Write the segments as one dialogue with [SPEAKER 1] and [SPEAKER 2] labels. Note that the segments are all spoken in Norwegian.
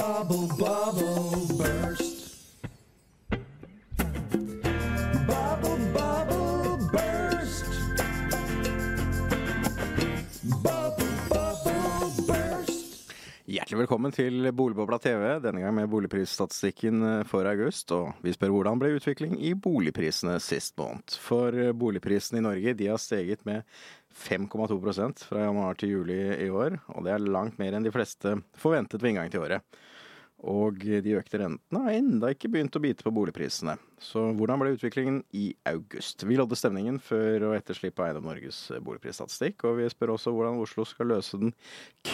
[SPEAKER 1] Bubble, bubble, burst. Bubble, bubble, burst. Bubble, bubble, burst.
[SPEAKER 2] Hjertelig velkommen til Boligbobla TV, denne gang med boligprisstatistikken for august. Og vi spør hvordan ble utvikling i boligprisene sist måned. For boligprisene i Norge de har steget med 5,2% fra januar til juli i år. Og det er langt mer enn de fleste forventet ved inngang til året. Og de økte rentene har enda ikke begynt å bite på boligprisene. Så hvordan ble utviklingen i august? Vi lodde stemningen før og etter slipp av Eiendom Norges boligprisstatistikk, og vi spør også hvordan Oslo skal løse den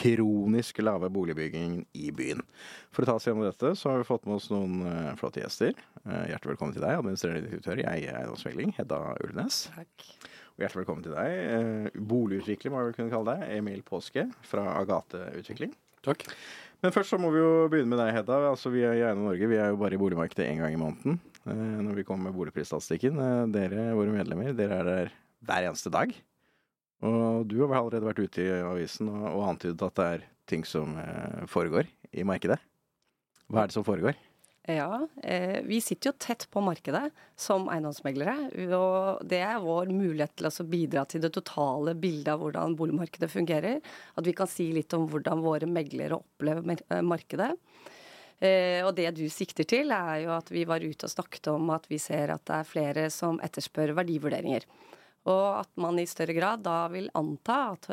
[SPEAKER 2] kronisk lave boligbyggingen i byen. For å ta oss gjennom dette, så har vi fått med oss noen eh, flotte gjester. Eh, hjertelig velkommen til deg, administrerende direktør i Eie eiendomsmegling, Hedda Ulnes.
[SPEAKER 3] Takk.
[SPEAKER 2] Og hjertelig velkommen til deg, eh, boligutvikler, må jeg vel kunne kalle deg, Emil Påske fra Agate Utvikling.
[SPEAKER 4] Takk.
[SPEAKER 2] Men først så må vi jo begynne med deg, Hedda. Altså, vi i Eiendom Norge. Vi er jo bare i boligmarkedet én gang i måneden eh, når vi kommer med boligprisstatistikken. Eh, dere, våre medlemmer, dere er der hver eneste dag. Og du har allerede vært ute i avisen og, og antydet at det er ting som eh, foregår i markedet. Hva er det som foregår?
[SPEAKER 3] Ja, eh, vi sitter jo tett på markedet som eiendomsmeglere. Og det er vår mulighet til å bidra til det totale bildet av hvordan boligmarkedet fungerer. At vi kan si litt om hvordan våre meglere opplever eh, markedet. Eh, og det du sikter til, er jo at vi var ute og snakket om at vi ser at det er flere som etterspør verdivurderinger. Og at man i større grad da vil anta at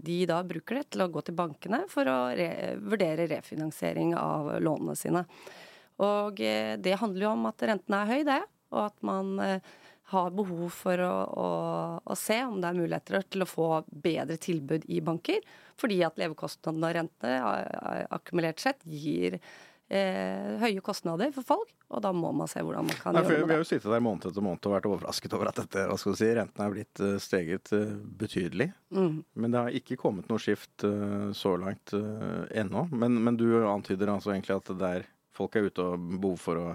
[SPEAKER 3] de da bruker det til å gå til bankene for å re vurdere refinansiering av lånene sine. Og eh, det handler jo om at renten er høy, det. Og at man eh, har behov for å, å, å se om det er muligheter til å få bedre tilbud i banker. Fordi at levekostnadene og rentene akkumulert sett gir eh, høye kostnader for folk. Og da må man se hvordan man kan
[SPEAKER 2] Nei, med
[SPEAKER 3] det.
[SPEAKER 2] vi har jo sittet der måned etter måned og vært overrasket over at dette, hva skal du si, renten er blitt eh, steget betydelig.
[SPEAKER 3] Mm.
[SPEAKER 2] Men det har ikke kommet noe skift så langt ennå. Men, men du antyder altså egentlig at det er folk er ute og behov for å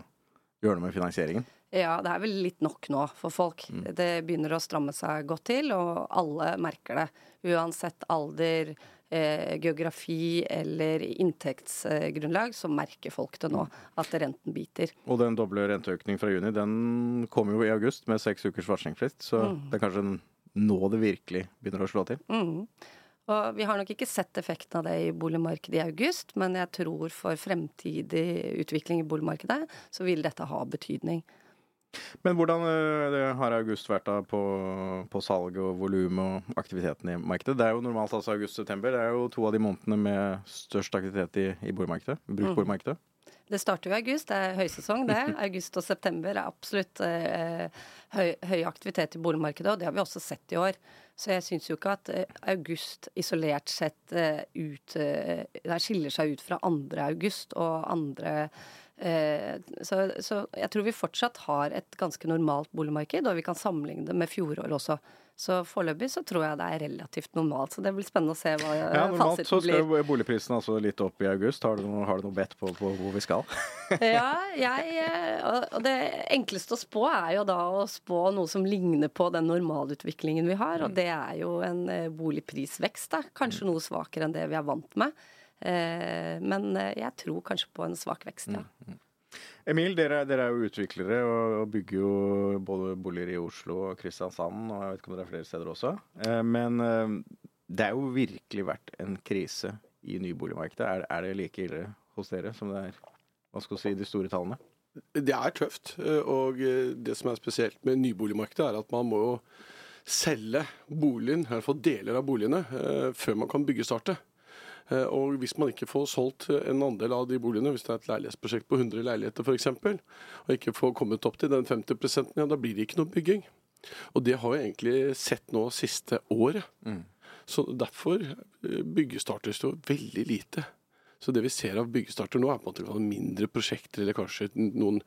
[SPEAKER 2] gjøre noe med finansieringen?
[SPEAKER 3] Ja, det er vel litt nok nå for folk. Det begynner å stramme seg godt til, og alle merker det. Uansett alder, eh, geografi eller inntektsgrunnlag, så merker folk det nå, at renten biter.
[SPEAKER 2] Og den doble renteøkningen fra juni, den kom jo i august med seks ukers varslingsfrist. Så det er kanskje nå det virkelig begynner å slå til.
[SPEAKER 3] Mhm. Og vi har nok ikke sett effekten av det i boligmarkedet i august, men jeg tror for fremtidig utvikling i boligmarkedet, så vil dette ha betydning.
[SPEAKER 2] Men hvordan eh, det har august vært da på, på salg og volum og aktiviteten i markedet? Det er jo normalt altså august-september. Det er jo to av de månedene med størst aktivitet i, i boligmarkedet. Bruktboligmarkedet.
[SPEAKER 3] Det starter jo i august, det er høysesong det. August og september er absolutt eh, høy, høy aktivitet i boligmarkedet, og det har vi også sett i år. Så jeg syns jo ikke at eh, august isolert sett eh, ut eh, skiller seg ut fra andre august og andre eh, så, så jeg tror vi fortsatt har et ganske normalt boligmarked, og vi kan sammenligne det med fjoråret også. Så foreløpig så tror jeg det er relativt normalt. Så det blir spennende å se hva
[SPEAKER 2] Ja,
[SPEAKER 3] eh,
[SPEAKER 2] normalt så skal
[SPEAKER 3] blir.
[SPEAKER 2] boligprisen altså litt opp i august. Har du har du noe bedt på, på hvor vi skal?
[SPEAKER 3] Ja, jeg, eh, og- det enkleste å spå er jo da å spå noe som ligner på den normalutviklingen vi har, og det er jo en eh, boligprisvekst, da. Kanskje noe svakere enn det vi er vant med. Eh, Men jeg tror kanskje på en svak vekst, ja.
[SPEAKER 2] Emil, dere, dere er jo utviklere og, bygger jo både boliger i Oslo og Kristiansand, og jeg vet ikke om det er flere steder også. Eh, Men eh, det er jo virkelig vært en krise i nyboligmarkedet. Er, er det like ille hos dere som det er hva skal si, de store tallene?
[SPEAKER 4] Det er tøft. eh, Og det som er spesielt med nyboligmarkedet, er at man må jo selge boligen, i hvert fall deler av boligene, før man kan byggestarte. Eh, Og hvis man ikke får solgt en andel av de boligene, hvis det er et leilighetsprosjekt på 100 leiligheter f.eks., og ikke får kommet opp til den 50 ja, da blir det ikke noe bygging. Og det har vi egentlig sett nå siste året. Så derfor eh, byggestartes det veldig lite. Så det vi ser av byggestarter nå, er på en måte mindre prosjekter, eller kanskje noen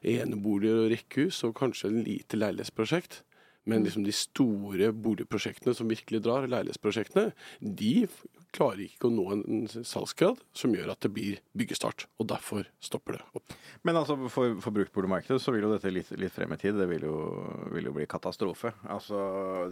[SPEAKER 4] eneboliger og rekkehus, og kanskje en lite leilighetsprosjekt. Men liksom de store boligprosjektene som virkelig drar, leilighetsprosjektene, de klarer ikke å nå en salgsgrad som gjør at det blir byggestart. Og derfor stopper det opp.
[SPEAKER 2] Men altså for, for bruktboligmarkedet så vil jo dette litt, litt frem i tid. Det vil jo, vil jo bli katastrofe. Altså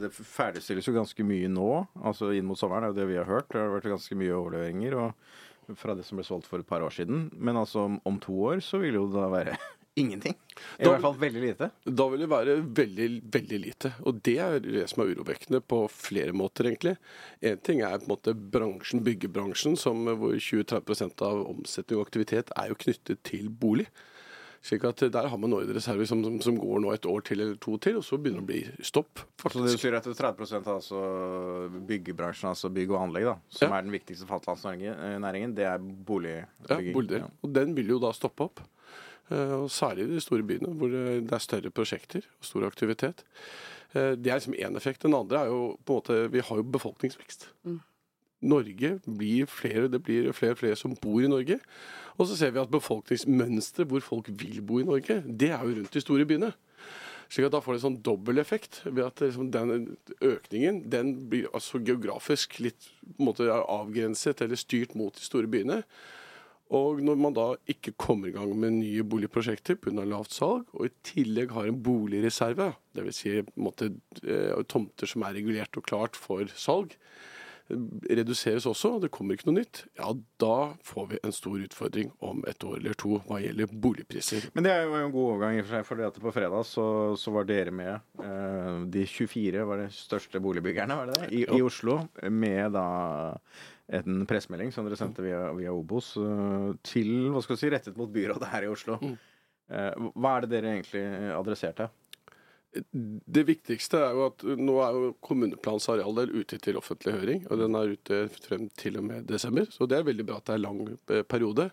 [SPEAKER 2] Det ferdigstilles jo ganske mye nå, altså inn mot sommeren. Det er jo det vi har hørt. Det har vært ganske mye overleveringer. Og fra det som ble solgt for et par år siden. Men altså om, to år så vil jo det da være ingenting. I
[SPEAKER 4] Da-
[SPEAKER 2] hvert fall veldig lite.
[SPEAKER 4] Da vil det være veldig, veldig lite. Og det er det som er urovekkende på flere måter, egentlig. En ting er på en måte bransjen, byggebransjen, som, hvor 20-30% av omsetning og aktivitet er jo knyttet til bolig. Slik at der har man ordrereserver som, som, som går nå et år til eller to til, og så begynner det å bli stopp.
[SPEAKER 2] Så det
[SPEAKER 4] faktisk.
[SPEAKER 2] betyr at 30 av altså byggebransjen, altså bygg og anlegg, da, som
[SPEAKER 4] Ja.
[SPEAKER 2] er den viktigste fastlandsnæringen, det er boligbygging?
[SPEAKER 4] Ja,
[SPEAKER 2] boligbygging.
[SPEAKER 4] Ja. Og den vil jo da stoppe opp. Eh, Og særlig i de store byene, hvor det er større prosjekter og stor aktivitet. Eh, Det er liksom én effekt. Den andre er jo på en måte Vi har jo befolkningsvekst. Norge blir flere, det blir flere og flere som bor i Norge. Og så ser vi at befolkningsmønsteret hvor folk vil bo i Norge, det er jo rundt de store byene. Slik at da får det en sånn dobbeleffekt ved at liksom den økningen den blir altså geografisk litt på en måte avgrenset eller styrt mot de store byene. Og når man da ikke kommer i gang med nye boligprosjekter pga. lavt salg, og i tillegg har en boligreserve, dvs. Si, måte, eh, tomter som er regulert og klart for salg, reduseres også, og det kommer ikke noe nytt, ja, da får vi en stor utfordring om et år eller to hva gjelder boligpriser.
[SPEAKER 2] Men det er jo en god overgang, i og for seg, for at på fredag så, så var dere med. eh, de 24 var de største boligbyggerne, var det det? I, i Oslo. Med da en pressemelding som dere sendte via, via Obos eh, til hva skal du si, rettet mot byrådet her i Oslo. Eh, hva er det dere egentlig adresserte?
[SPEAKER 4] Det viktigste er jo at nå er jo kommuneplans arealdel ute til offentlig høring, og den er ute frem til og med desember. Så det er veldig bra at det er lang eh, periode.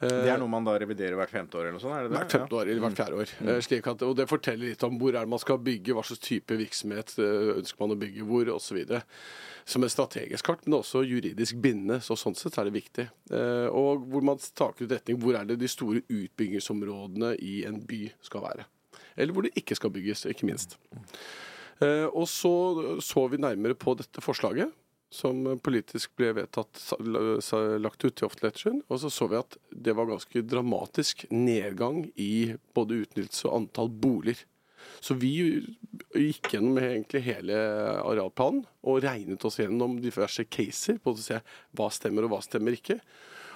[SPEAKER 2] Det er noe man da reviderer hvert femte år eller noe sånt? er det det?
[SPEAKER 4] Hvert femte år, eller hvert fjerde år. Mm. Slik at, og Det forteller litt om hvor er det man skal bygge, hva slags type virksomhet eh, ønsker man å bygge hvor, osv. Som et strategisk kart, men også juridisk bindende. så Sånn sett er det viktig. Eh, Og hvor man taker ut retning hvor er det de store utbyggingsområdene i en by skal være. Eller hvor det ikke skal bygges, ikke minst. Eh, Og så så vi nærmere på dette forslaget som politisk ble vedtatt lagt ut til offentligheten. Og så så vi at det var ganske dramatisk nedgang i både utnyttelse og antall boliger. Så vi gikk gjennom egentlig hele arealplanen og regnet oss gjennom diverse caser på å se hva stemmer og hva stemmer ikke.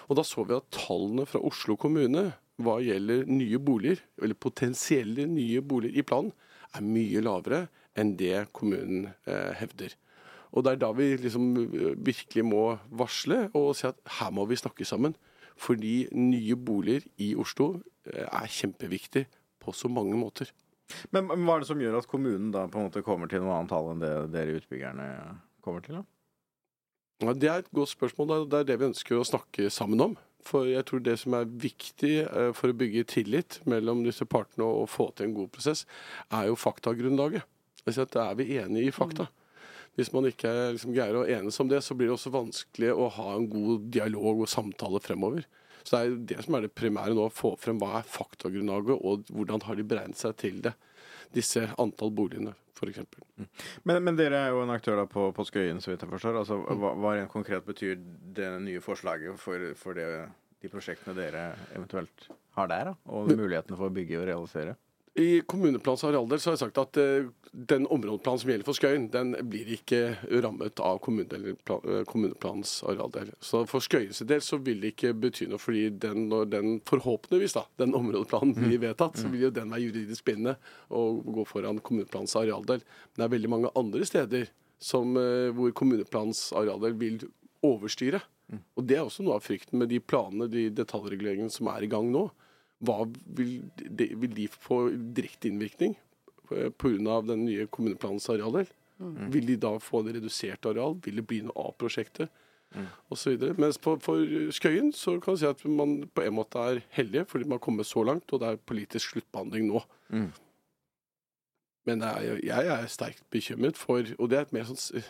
[SPEAKER 4] Og da så vi at tallene fra Oslo kommune hva gjelder nye boliger, eller potensielle nye boliger i planen, er mye lavere enn det kommunen eh, hevder. Og det er da vi liksom eh, virkelig må varsle og si at her må vi snakke sammen. Fordi nye boliger i Oslo eh, er kjempeviktig på så mange måter.
[SPEAKER 2] Men, hva er det som gjør at kommunen da på en måte kommer til noe annet tall enn det dere utbyggerne kommer til? da?
[SPEAKER 4] Ja, det er et godt spørsmål. Det er- Det vi ønsker å snakke sammen om. For jeg tror det som er viktig eh, for å bygge tillit mellom disse partene og få til en god prosess, er jo faktagrunnlaget. Altså at er vi enige i fakta. Hvis man ikke liksom greier å enes om det, så blir det også vanskelig å ha en god dialog og samtale fremover. Så det er det som er det primære nå, å få frem hva er faktagrunnlaget, og hvordan har de beregnet seg til det. Disse antall boligene, f.eks.
[SPEAKER 2] Men, men dere er jo en aktør da på, på Skøyen, så vidt jeg forstår. Altså, hva, hva rent konkret betyr det nye forslaget for, for det, de prosjektene dere eventuelt har der? da, Og mulighetene for å bygge og realisere?
[SPEAKER 4] I kommuneplans arealdel så har jeg sagt at eh, den områdeplanen som gjelder for Skøyen, den blir ikke rammet av eh, kommuneplans arealdel. Så for Skøyens del så vil det ikke bety noe, fordi den, når den forhåpentligvis da, den områdeplanen blir vedtatt, så vil jo den være juridisk bindende og gå foran kommuneplans arealdel. Men det er veldig mange andre steder som, eh, hvor kommuneplans arealdel vil overstyre. Og det er også noe av frykten med de planene, de detaljreguleringene som er i gang nå hva vil de, vil de få direkte innvirkning pga. den nye kommuneplanens arealdel? Vil de da få det reduserte areal? Vil det bli noe av prosjektet? Og så videre. Mens på, for Skøyen så kan man si at man på en måte er heldige, fordi man har kommet så langt, og det er politisk sluttbehandling nå.
[SPEAKER 2] Mm.
[SPEAKER 4] Men er, jeg er sterkt bekymret for Og det er et mer sånn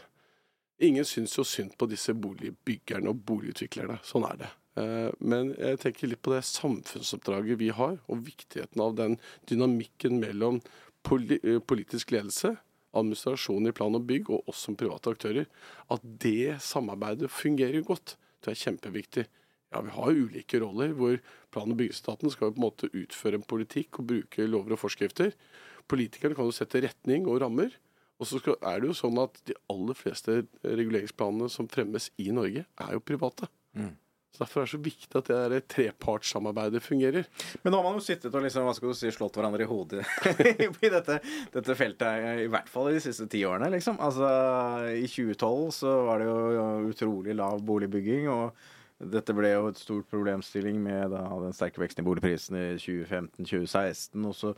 [SPEAKER 4] Ingen syns jo synd på disse boligbyggerne og boligutviklerne. Sånn er det. Eh, Men jeg tenker litt på det samfunnsoppdraget vi har, og viktigheten av den dynamikken mellom eh, politisk ledelse, administrasjon i plan og bygg, og oss som private aktører. At det samarbeidet fungerer godt. Det er kjempeviktig. Ja, Vi har ulike roller, hvor plan- og byggestaten skal på en måte utføre en politikk og bruke lover og forskrifter. Politikerne kan jo sette retning og rammer. Og så er det jo sånn at de aller fleste reguleringsplanene som fremmes i Norge, er jo private. Så Derfor er det så viktig at det der trepartssamarbeidet fungerer.
[SPEAKER 2] Men nå har man jo sittet og liksom, hva skal du si, slått hverandre i hodet i dette, dette feltet, i hvert fall i de siste ti årene, liksom. Altså, I 2012 så var det jo utrolig lav boligbygging. og dette ble jo et stort problemstilling med da, den sterke veksten i boligprisene i 2015-2016. Og så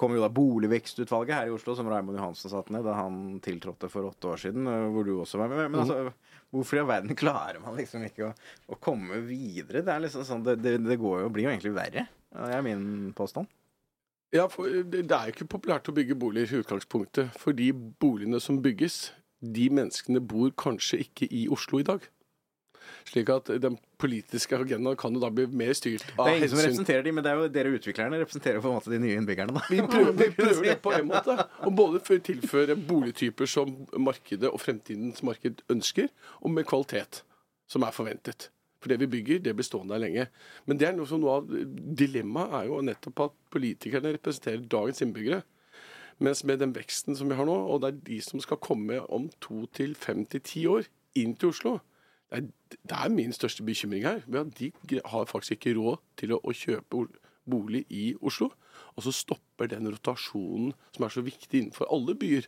[SPEAKER 2] kom jo da Boligvekstutvalget her i Oslo, som Raymond Johansen satte ned da han tiltrådte for åtte år siden, hvor du også var med. Men altså, hvorfor i all verden klarer man liksom ikke å, å komme videre? Det er liksom sånn, det, det, det jo, blir jo egentlig verre. Det er min påstand.
[SPEAKER 4] Ja, for Det det er jo ikke populært å bygge boliger i utgangspunktet. For de boligene som bygges, de menneskene bor kanskje ikke i Oslo i dag. Slik at den politiske agendaen kan jo da bli mer styrt av hensyn.
[SPEAKER 2] Det er ingen som representerer de, men det er jo dere utviklerne representerer på en måte de nye innbyggerne, da.
[SPEAKER 4] Vi prøver, vi prøver det på en måte. Og både for å tilføre boligtyper som markedet og fremtidens marked ønsker, og med kvalitet som er forventet. For det vi bygger, det blir stående der lenge. Men det er noe som noe av dilemmaet er jo nettopp at politikerne representerer dagens innbyggere. Mens med den veksten som vi har nå, og det er de som skal komme om to til fem til ti år inn til Oslo, det er, det er min største bekymring her. De har faktisk ikke råd til å, å kjøpe bolig i Oslo. Og så stopper den rotasjonen som er så viktig innenfor alle byer,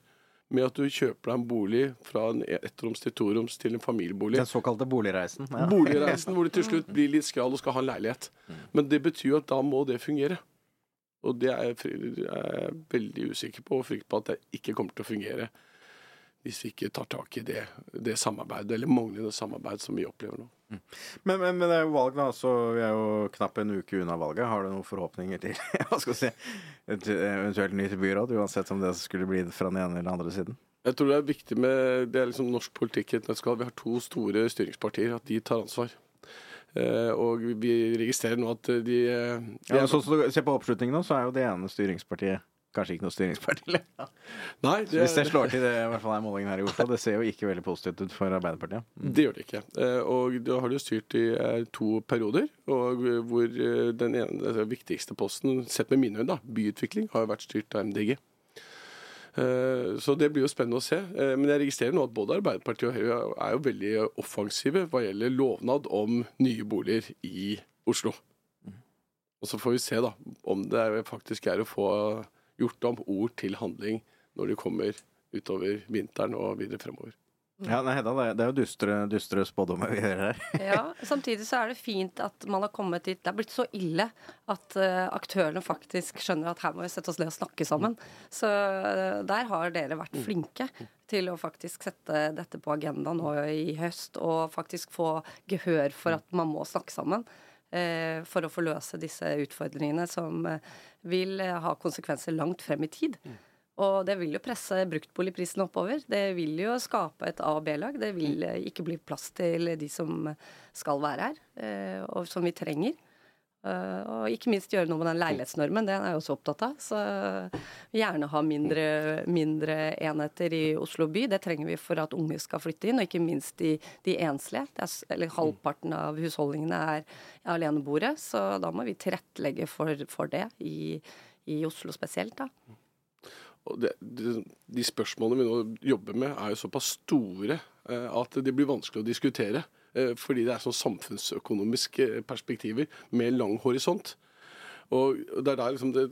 [SPEAKER 4] med at du kjøper deg en bolig fra en ettroms til toroms til en familiebolig.
[SPEAKER 2] Den såkalte boligreisen. Ja.
[SPEAKER 4] Boligreisen hvor du til slutt blir litt skral og skal ha en leilighet. Men det betyr jo at da må det fungere. Og det er jeg, er jeg veldig usikker på, og frykter på at det ikke kommer til å fungere hvis vi ikke tar tak i det, det samarbeidet, eller manglende samarbeid som vi opplever nå.
[SPEAKER 2] Men, men, men det er jo valg, da, så vi er jo knapp en uke unna valget. Har du noen forhåpninger til hva skal si, et eventuelt nytt byråd, uansett om det skulle bli fra den ene eller den andre siden?
[SPEAKER 4] Jeg tror det er viktig med det er liksom norsk politikk i et nøtteskall. Vi har to store styringspartier, at de tar ansvar. Uh, og vi registrerer nå at de, eh, de
[SPEAKER 2] Ja, så, så, se på oppslutningen nå, så er jo det ene styringspartiet kanskje ikke noe styringsparti lenger.
[SPEAKER 4] Nei,
[SPEAKER 2] Så Hvis det slår til, det i hvert fall er målingen her i Oslo, det ser jo ikke veldig positivt ut for Arbeiderpartiet.
[SPEAKER 4] Det gjør det ikke. Eh, Og da har de styrt i eh, to perioder, og eh, hvor den ene, altså, viktigste posten, sett med mine øyne, byutvikling, har jo vært styrt av MDG. Så det blir jo spennende å se. Men jeg registrerer nå at både Arbeiderpartiet og Høyre er jo veldig offensive hva gjelder lovnad om nye boliger i Oslo. Og så får vi se da, om det faktisk er å få gjort om ord til handling når de kommer utover vinteren og videre fremover.
[SPEAKER 2] Ja, nei, Hedda, det er- jo dystre, dystre spådommer vi hører her.
[SPEAKER 3] Ja, Samtidig så er det fint at man har kommet dit Det er blitt så ille at eh, aktørene faktisk skjønner at her må vi sette oss ned og snakke sammen. Så eh, der har dere vært flinke til å faktisk sette dette på agendaen nå i høst, og faktisk få gehør for at man må snakke sammen. Eh, For å få løse disse utfordringene som eh, vil eh, ha konsekvenser langt frem i tid. Og det vil jo presse bruktboligprisene oppover. Det vil jo skape et A- og B-lag. Det vil eh, ikke bli plass til de som skal være her, eh, og som vi trenger. Eh, Og ikke minst gjøre noe med den leilighetsnormen. Den er jeg også opptatt av. Så gjerne ha mindre, mindre enheter i Oslo by. Det trenger vi for at unge skal flytte inn, og ikke minst de, de enslige. Det er, eller halvparten av husholdningene er aleneboere, så da må vi tilrettelegge for, for det i, i Oslo spesielt. da.
[SPEAKER 4] Og det, de, de spørsmålene vi nå jobber med, er jo såpass store eh, at det blir vanskelig å diskutere. Eh, fordi det er sånn samfunnsøkonomiske perspektiver med lang horisont. Og det er der liksom det,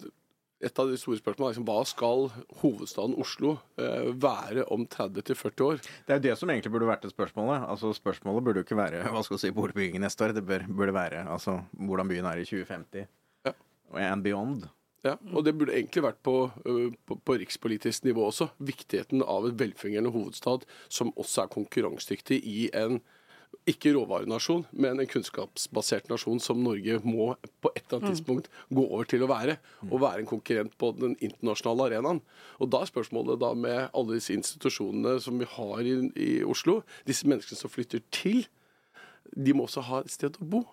[SPEAKER 4] Et av de store spørsmålene er liksom, hva skal hovedstaden Oslo eh, være om 30-40 år?
[SPEAKER 2] Det er jo det som egentlig burde vært et spørsmålet. Altså Spørsmålet burde jo ikke være hva skal vi si, boligbygging neste år. Det bør, burde være altså, hvordan byen er i 2050
[SPEAKER 4] Ja.
[SPEAKER 2] and beyond.
[SPEAKER 4] Ja, og det burde egentlig vært på, på, på rikspolitisk nivå også. Viktigheten av en velfungerende hovedstad som også er konkurransedyktig i en ikke råvarenasjon, men en kunnskapsbasert nasjon som Norge må på et eller annet tidspunkt gå over til å være. Og være en konkurrent på den internasjonale arenaen. Og da er spørsmålet da med alle disse institusjonene som vi har i, i Oslo, disse menneskene som flytter til, de må også ha et sted å bo.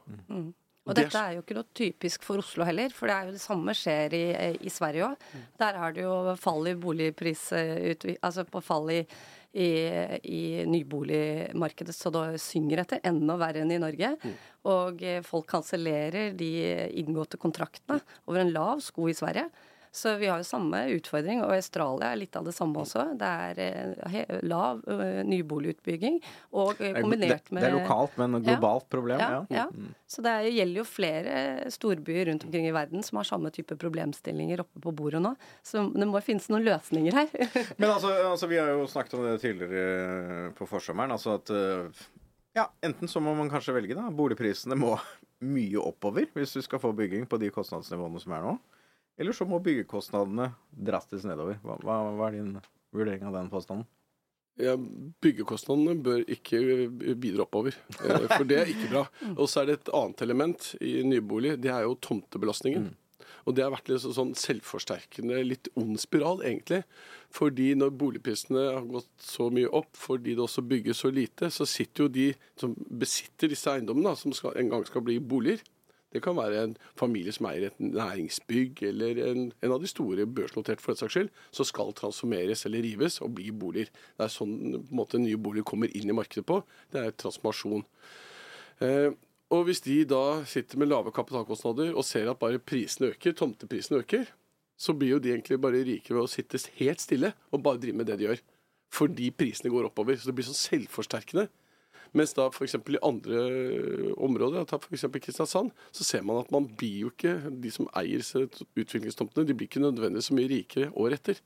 [SPEAKER 3] Og
[SPEAKER 4] er
[SPEAKER 3] dette er jo ikke noe typisk for Oslo heller, for det er jo det samme skjer i, i Sverige òg. Der er det jo fall i boligpris, eh, altså på fall i, i, i nyboligmarkedet så det synger etter. Enda verre enn i Norge. Og eh, folk kansellerer de inngåtte kontraktene over en lav sko i Sverige. Så vi har jo samme utfordring, og Australia er litt av det samme også. Det er eh, lav eh, nyboligutbygging, og eh, kombinert med
[SPEAKER 2] det er lokalt, men et
[SPEAKER 3] Ja.
[SPEAKER 2] globalt problem.
[SPEAKER 3] Ja,
[SPEAKER 2] Ja.
[SPEAKER 3] ja. Så det er, gjelder jo flere storbyer rundt omkring i verden som har samme type problemstillinger oppe på bordet nå. Så det må finnes noen løsninger her.
[SPEAKER 2] Men altså, altså, vi har jo snakket om det tidligere på forsommeren. Altså at eh, ja, enten så må man kanskje velge, da. Boligprisene må mye oppover hvis du skal få bygging på de kostnadsnivåene som er nå. Eller så må byggekostnadene drastisk nedover. Hva, hva, hva er din vurdering av den påstanden?
[SPEAKER 4] Ja, byggekostnadene bør ikke bidra oppover, eh, for det er ikke bra. Og så er det et annet element i nybolig, det er jo tomtebelastningen. Og det har vært litt sånn selvforsterkende, litt ond spiral, egentlig. Fordi når boligprisene har gått så mye opp, fordi det også bygges så lite, så sitter jo de som besitter disse eiendommene, som skal, en gang skal bli boliger. Det kan være en familie som eier et næringsbygg, eller en, en av de store børsnoterte for den saks skyld, som skal transformeres eller rives og bli boliger. Det er sånn måte, nye boliger kommer inn i markedet på. Det er transformasjon. Eh, og hvis de da sitter med lave kapitalkostnader og ser at bare prisene øker, tomteprisene øker, så blir jo de egentlig bare rike ved å sitte helt stille og bare drive med det de gjør. Fordi prisene går oppover. Så det blir sånn selvforsterkende. Mens da f.eks. i andre områder, ta f.eks. Kristiansand, så ser man at man blir jo ikke De som eier utviklingstomtene, de blir ikke nødvendigvis så mye rikere året etter.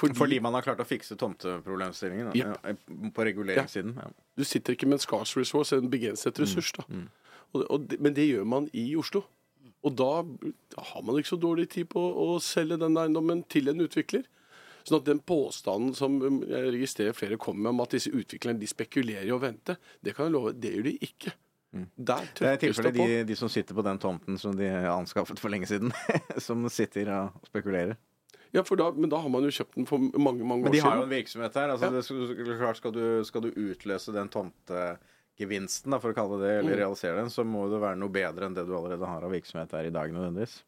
[SPEAKER 2] Fordi man har klart å fikse tomteproblemstillingen.
[SPEAKER 4] Yep.
[SPEAKER 2] Ja, på reguleringssiden. Ja.
[SPEAKER 4] Du sitter ikke med en scarce resource, en begrenset ressurs. da. Og, og, men det gjør man i Oslo. Og da har man ikke så dårlig tid på å selge den eiendommen til en utvikler. Sånn at den påstanden som um, jeg registrerer flere kommer med om at disse utviklerne de spekulerer i å vente, det kan jeg love, det gjør de ikke. Der
[SPEAKER 2] Det er i tilfelle de, de som sitter på den tomten som de anskaffet for lenge siden, som sitter og spekulerer.
[SPEAKER 4] Ja, for da, men da har man jo kjøpt den for mange mange år siden.
[SPEAKER 2] Men de har jo en virksomhet her. Altså,
[SPEAKER 4] Ja.
[SPEAKER 2] det skal, klart skal, du, skal du utløse den tomtegevinsten, da, for å kalle det det, eller
[SPEAKER 4] Mm.
[SPEAKER 2] realisere den, så må det være noe bedre enn det du allerede har av virksomhet her i dag, nødvendigvis.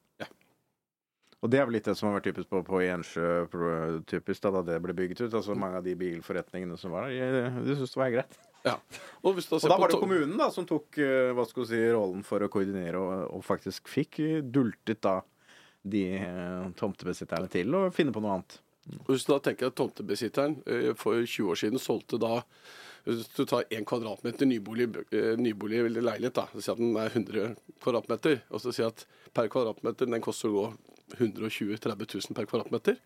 [SPEAKER 2] Og det er vel litt det som har vært typisk på, på Ensjø, typisk da, da det ble bygget ut. Altså Mange av de bilforretningene som var der, de, de syntes det var greit.
[SPEAKER 4] Ja. Og,
[SPEAKER 2] Og da var det kommunen da som tok eh, hva skal vi si, rollen for å koordinere, og, og faktisk fikk eh, dultet da de eh, tomtebesitterne til å finne på noe annet.
[SPEAKER 4] Hvis du da tenker at tomtebesitteren for 20 år siden solgte da Hvis du tar én kvadratmeter nybolig, nybolig leilighet, da, så sier at den er 100 kvadratmeter, og så sier at per kvadratmeter den koster å gå 120 000-30 000 per kvadratmeter,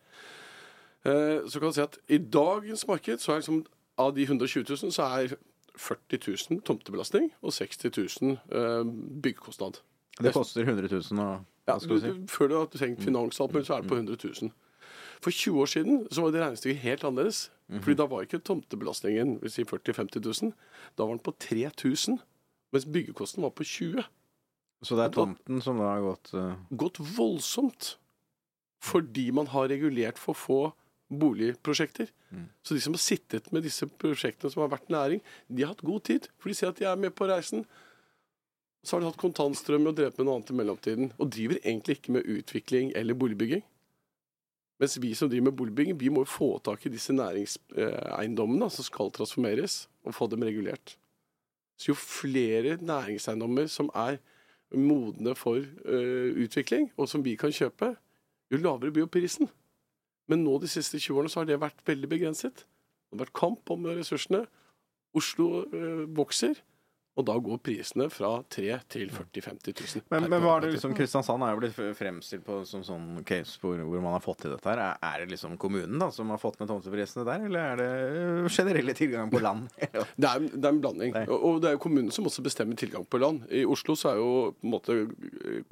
[SPEAKER 4] eh, så kan du si at i dagens marked så er liksom av de 120 000 så er 40 000 tomtebelastning og 60 000 eh, byggekostnad.
[SPEAKER 2] Det koster 100 000 å
[SPEAKER 4] Ja, du,
[SPEAKER 2] si?
[SPEAKER 4] før du har tenkt finans alt mulig, så er det på 100 000. For 20 år siden så var det regnestykket helt annerledes. Fordi da var ikke tomtebelastningen si 40 000-50 000. Da var den på 3000. Mens byggekosten var på 20
[SPEAKER 2] Så det er tomten som da har gått uh...
[SPEAKER 4] Gått voldsomt. Fordi man har regulert for få boligprosjekter. Så de som har sittet med disse prosjektene som har vært næring, de har hatt god tid. For de ser at de er med på reisen. Så har de hatt kontantstrøm og drevet med noe annet i mellomtiden. Og driver egentlig ikke med utvikling eller boligbygging. Mens vi som driver med boligbygging, vi må jo få tak i disse næringseiendommene som skal transformeres, og få dem regulert. Så jo flere næringseiendommer som er modne for uh, utvikling, og som vi kan kjøpe, jo lavere blir jo prisen. Men nå de siste 20 årene så har det vært veldig begrenset. Det har vært kamp om ressursene. Oslo uh, vokser, og da går prisene fra 3 til 40 000-50 000.
[SPEAKER 2] men, men var det liksom Kristiansand er jo blitt fremstilt på som sånn case hvor, hvor man har fått til dette her. Er, det liksom kommunen da som har fått ned tomteprisene der, eller er det øh, generelle tilgang på land?
[SPEAKER 4] Det er, det er en blanding.
[SPEAKER 2] Nei.
[SPEAKER 4] Og det er jo kommunen som også bestemmer tilgang på land. I Oslo så er jo på en måte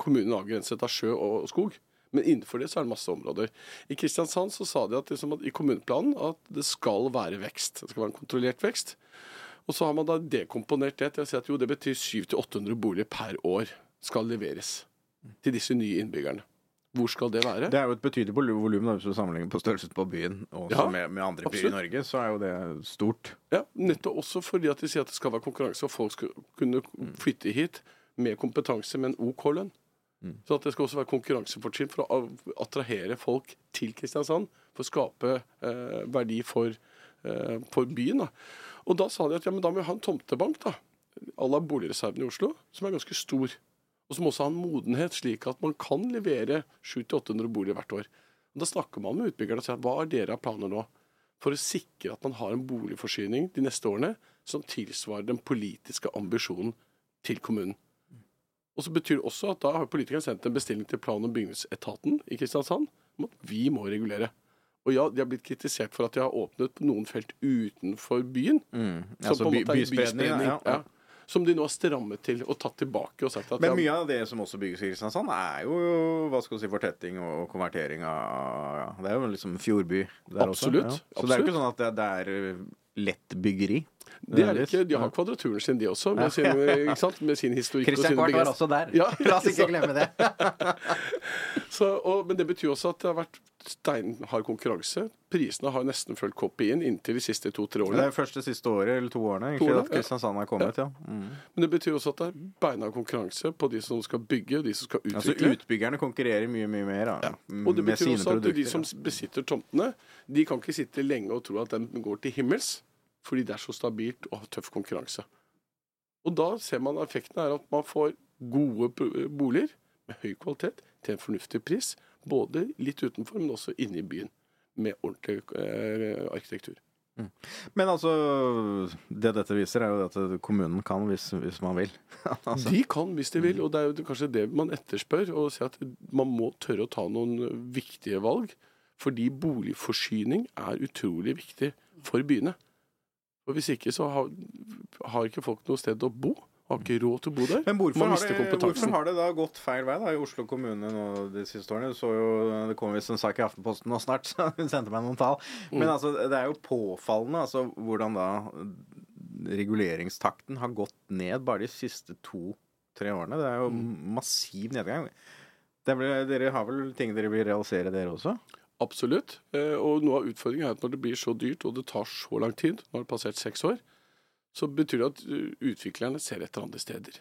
[SPEAKER 4] kommunen avgrenset av sjø og skog. Men innenfor det så er det masse områder. I Kristiansand så sa de at, liksom at i kommuneplanen at det skal være vekst. Det skal være en kontrollert vekst. Og så har man da dekomponert det til å si at jo, det betyr 700-800 boliger per år skal leveres til disse nye innbyggerne. Hvor skal det være?
[SPEAKER 2] Det er jo et betydelig vol- volum hvis du sammenligner på størrelsen på byen og
[SPEAKER 4] Ja,
[SPEAKER 2] med, med andre byer i. Norge, så er jo det stort.
[SPEAKER 4] Ja, nettopp også fordi at de sier at det skal være konkurranse, og folk skal kunne flytte hit med kompetanse men en OK lønn. Så at det skal også være konkurransefortrinn for å attrahere folk til Kristiansand, for å skape eh, verdi for, eh, for byen. Da. Og da sa de at ja, men da må vi ha en tomtebank, da, à la boligreserven i Oslo, som er ganske stor. Og som også har en modenhet, slik at man kan levere 700-800 boliger hvert år. Og Da snakker man med utbyggerne og sier hva er dere av planer nå for å sikre at man har en boligforsyning de neste årene som tilsvarer den politiske ambisjonen til kommunen. Og så betyr det også at da har politikerne sendt en bestilling til plan- og bygningsetaten i Kristiansand om at vi må regulere. Og ja, de har blitt kritisert for at de har åpnet på noen felt utenfor byen.
[SPEAKER 2] Mm.
[SPEAKER 4] som
[SPEAKER 2] Altså
[SPEAKER 4] på en måte er
[SPEAKER 2] byspredning. Ja, ja.
[SPEAKER 4] ja. Som de nå har strammet til og tatt tilbake og sagt at
[SPEAKER 2] Men
[SPEAKER 4] ja,
[SPEAKER 2] mye av det som også bygges i Kristiansand, er jo hva skal du si, fortetting og konvertering av ja, Det er jo liksom fjordby der
[SPEAKER 4] Absolutt,
[SPEAKER 2] også. Ja. Så det er jo ikke sånn at det, det er lett byggeri.
[SPEAKER 4] det er ikke. De har kvadraturen sin, de også, med sin, ikke sant? Med sin historikk.
[SPEAKER 2] Christian Kvart var også der.
[SPEAKER 4] Ja,
[SPEAKER 2] La oss ikke glemme det.
[SPEAKER 4] Så, og, men det betyr også at det har vært steinhard konkurranse. Prisene har nesten fulgt copy-in inntil de siste to-tre årene.
[SPEAKER 2] Det er første siste året eller to årene egentlig,
[SPEAKER 4] To årene,
[SPEAKER 2] at Kristiansand har kommet. Ja. Mm.
[SPEAKER 4] Men det betyr også at det er beinhard konkurranse på de som skal bygge, og de som skal
[SPEAKER 2] Altså. Utbyggerne konkurrerer mye mye mer da,
[SPEAKER 4] Og det betyr også at de som besitter tomtene, de kan ikke sitte lenge og tro at den går til himmels, fordi det er så stabilt og har tøff konkurranse. Og da ser man effekten er at man får gode boliger med høy kvalitet til en fornuftig pris, både litt utenfor, men også inne i byen, med ordentlig eh, arkitektur.
[SPEAKER 2] Men altså, det dette viser, er jo at kommunen kan hvis, hvis man vil. altså,
[SPEAKER 4] De kan hvis de vil, og det er jo kanskje det man etterspør. Og si at man må tørre å ta noen viktige valg. Fordi boligforsyning er utrolig viktig for byene. Og Hvis ikke så har, har ikke folk noe sted å bo. Har ikke råd til å bo der.
[SPEAKER 2] men hvorfor har, det, hvorfor har det da gått feil vei da i Oslo kommune nå de siste årene? Du så jo, Det kom visst en sak i Aftenposten nå snart, så hun sendte meg noen tall.
[SPEAKER 4] Mm.
[SPEAKER 2] Men altså, det er jo påfallende altså, hvordan da reguleringstakten har gått ned bare de siste to-tre årene. Det er jo
[SPEAKER 4] Mm.
[SPEAKER 2] massiv nedgang. Det er dere har vel ting dere vil realisere, dere også?
[SPEAKER 4] Absolutt. Eh, Og noe av utfordringen er at når det blir så dyrt, og det tar så lang tid, nå har det passert seks år, så betyr det at uh, utviklerne ser etter andre steder.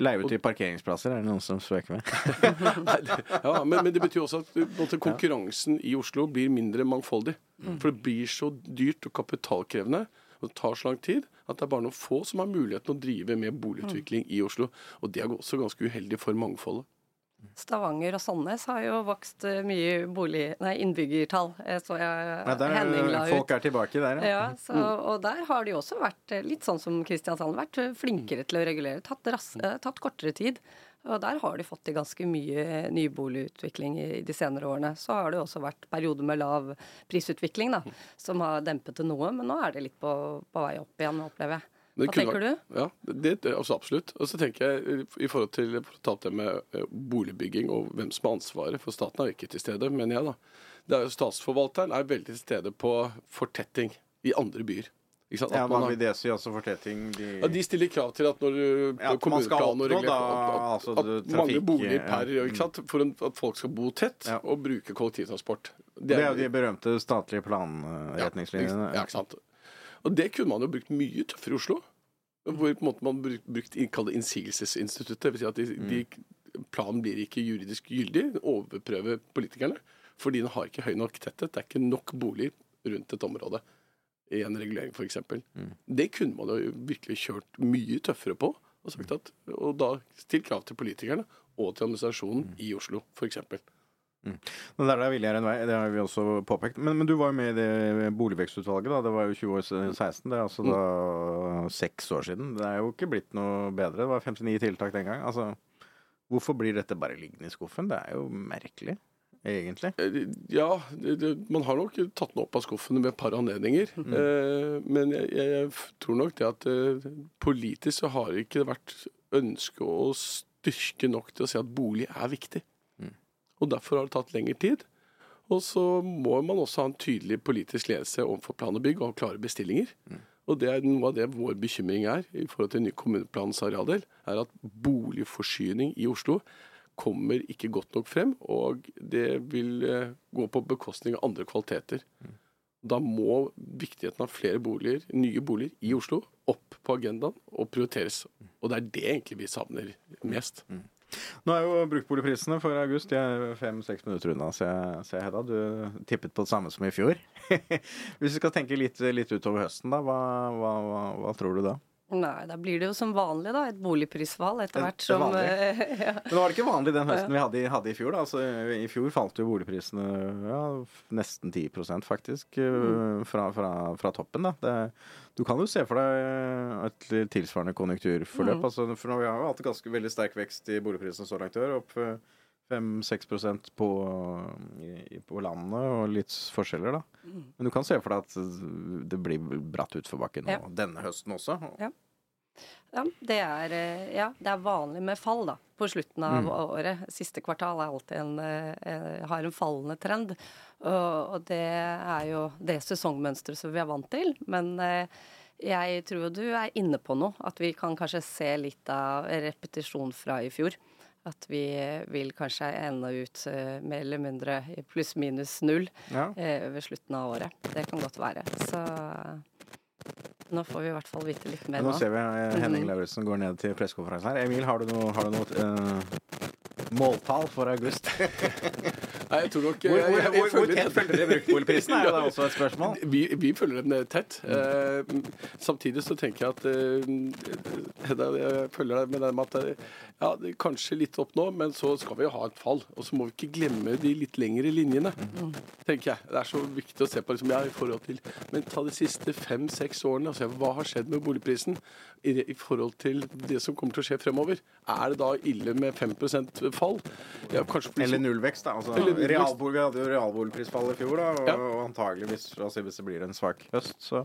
[SPEAKER 2] Leie ut til parkeringsplasser, er det noen som spøker med?
[SPEAKER 4] Nei, det- ja, men, men det betyr også at uh, måte, konkurransen i Oslo blir mindre mangfoldig. For det blir så dyrt og kapitalkrevende, og det tar så lang tid, at det er bare noen få som har muligheten å drive med boligutvikling i Oslo. Og det er også ganske uheldig for mangfoldet.
[SPEAKER 3] Stavanger og Sandnes har jo vokst eh, mye bolig, nei, innbyggertall. eh, Så jeg
[SPEAKER 2] nei, der,
[SPEAKER 3] Henning la ut.
[SPEAKER 2] folk er tilbake der, ja.
[SPEAKER 3] Ja, så, og der har de også vært, eh, litt sånn som Kristiansand, vært flinkere til å regulere. Tatt, ras, eh, tatt kortere tid. Og der har de fått til ganske mye nyboligutvikling i, i de senere årene. Så har det også vært perioder med lav prisutvikling, da, som har dempet det noe. Men nå er det litt på, på vei opp igjen, opplever jeg.
[SPEAKER 4] Det
[SPEAKER 3] Hva tenker
[SPEAKER 4] vært-
[SPEAKER 3] du?
[SPEAKER 4] Ja, det, det altså absolutt. Og så tenker jeg i forhold til for å ta opp det med eh, boligbygging og hvem som har ansvaret, for staten er jo ikke til stede, mener jeg da. Det er jo Statsforvalteren er veldig til stede på fortetting i andre byer. Ikke sant?
[SPEAKER 2] Ja,
[SPEAKER 4] At
[SPEAKER 2] Hva
[SPEAKER 4] man har-
[SPEAKER 2] vil det si? Altså fortetting de...
[SPEAKER 4] ja, de stiller krav til at når
[SPEAKER 2] Ja, at man skal oppnå
[SPEAKER 4] regulert-
[SPEAKER 2] da,
[SPEAKER 4] at, at,
[SPEAKER 2] altså,
[SPEAKER 4] at
[SPEAKER 2] det-
[SPEAKER 4] mange boliger per ja. ikke sant? For at folk skal bo tett
[SPEAKER 2] Ja.
[SPEAKER 4] og bruke kollektivtransport.
[SPEAKER 2] Det er jo de berømte statlige planretningslinjene.
[SPEAKER 4] Ja, ikke sant. Og det kunne man jo brukt mye tøffere i Oslo. Hvor på en måte man bruk- brukt innsigelsesinstituttet. Det vil si at de, de, planen blir ikke juridisk gyldig. Overprøve politikerne. Fordi den har ikke høy nok tetthet. Det er ikke nok boliger rundt et område i en regulering, f.eks. Mm. Det kunne man jo virkelig kjørt mye tøffere på. Og, sagt at, og da stilt krav til politikerne og til administrasjonen i Oslo, f.eks.
[SPEAKER 2] Men det er villigere enn vei, det har vi også påpekt. Men, men du var jo med i det boligvekstutvalget, da. Det var jo 2016. Det er altså da seks år siden. Det er jo ikke blitt noe bedre. Det var 59 tiltak den gang. Altså, hvorfor blir dette bare liggende i skuffen? Det er jo merkelig, egentlig.
[SPEAKER 4] Eh, Ja, det, det, man har nok tatt den opp av skuffen ved et par anledninger. Eh, men jeg, jeg, tror nok det at eh, politisk så har det ikke vært ønske å styrke nok til å si at bolig er viktig. Og derfor har det tatt lengre tid. Og så må man også ha en tydelig politisk ledelse overfor plan og bygg og klare bestillinger. Og det er noe av det vår bekymring er i forhold til ny kommuneplanens arealdel, er at boligforsyning i Oslo kommer ikke godt nok frem, og det vil eh, gå på bekostning av andre kvaliteter. Da må viktigheten av flere boliger, nye boliger i Oslo opp på agendaen og prioriteres. Og det er det egentlig vi savner mest.
[SPEAKER 2] Nå er jo bruktboligprisene for august de er fem-seks minutter unna, ser jeg, Hedda. Du tippet på det samme som i fjor. Hvis vi skal tenke litt, litt utover høsten, da, hva, hva, hva, hva tror du da?
[SPEAKER 3] Nei, da blir det jo som vanlig, da. Et boligprisfall etter hvert som eh, ja.
[SPEAKER 2] Men det var ikke vanlig den høsten vi hadde, i- hadde i fjor. Da. Altså, I fjor falt jo boligprisene ja, nesten 10 faktisk mm. fra, fra, fra toppen. Da. Det, du kan jo se for deg et tilsvarende konjunkturforløp. Altså, for vi har jo hatt ganske veldig sterk vekst i boligprisene så langt i år. Opp 5-6 på, på landet, og litt forskjeller, da. Men du kan se for deg at det blir bratt utforbakke nå
[SPEAKER 3] Ja.
[SPEAKER 2] denne høsten også.
[SPEAKER 3] Ja. Ja, det er, eh, ja, det er vanlig med fall da, på slutten av året. Siste kvartal er alltid en, eh, har en fallende trend. Og, og det er jo det sesongmønsteret som vi er vant til. Men eh, jeg tror du er inne på noe. At vi kan kanskje se litt av repetisjon fra i fjor. At vi vil kanskje ende ut mer eller mindre pluss-minus null
[SPEAKER 2] Ja.
[SPEAKER 3] ved slutten av året. Det kan godt være. Så nå får vi i hvert fall vite litt mer
[SPEAKER 2] nå
[SPEAKER 3] nå.
[SPEAKER 2] ser vi eh, Henning
[SPEAKER 3] Mhm.
[SPEAKER 2] Lauritzen går ned til pressekonferansen her. Emil, har du noe, har du noe eh, måltall for august?
[SPEAKER 4] Nei, jeg tror nok
[SPEAKER 2] Hvor, hvor,
[SPEAKER 4] jeg- jeg
[SPEAKER 2] hvor, hvor tett følger dere bruktboligprisen? Er det også et spørsmål?
[SPEAKER 4] Vi, vi følger den tett. Eh, samtidig så tenker jeg at eh, jeg følger deg med det med at eh, ja, det er kanskje litt opp nå, men så skal vi jo ha et fall. Og så må vi ikke glemme de litt lengre linjene, tenker jeg. Det er så viktig å se på liksom, ja, i forhold til Men ta de siste fem-seks årene. Altså, hva har skjedd med boligprisen i, i forhold til det som kommer til å skje fremover? Er det da ille med 5 fall? Ja, for de
[SPEAKER 2] Eller nullvekst, da. Altså,
[SPEAKER 4] Eller
[SPEAKER 2] realbolig, vi hadde jo realboligprisfall i fjor, da. Og,
[SPEAKER 4] Ja.
[SPEAKER 2] og antageligvis, altså, hvis det blir en svak høst, så,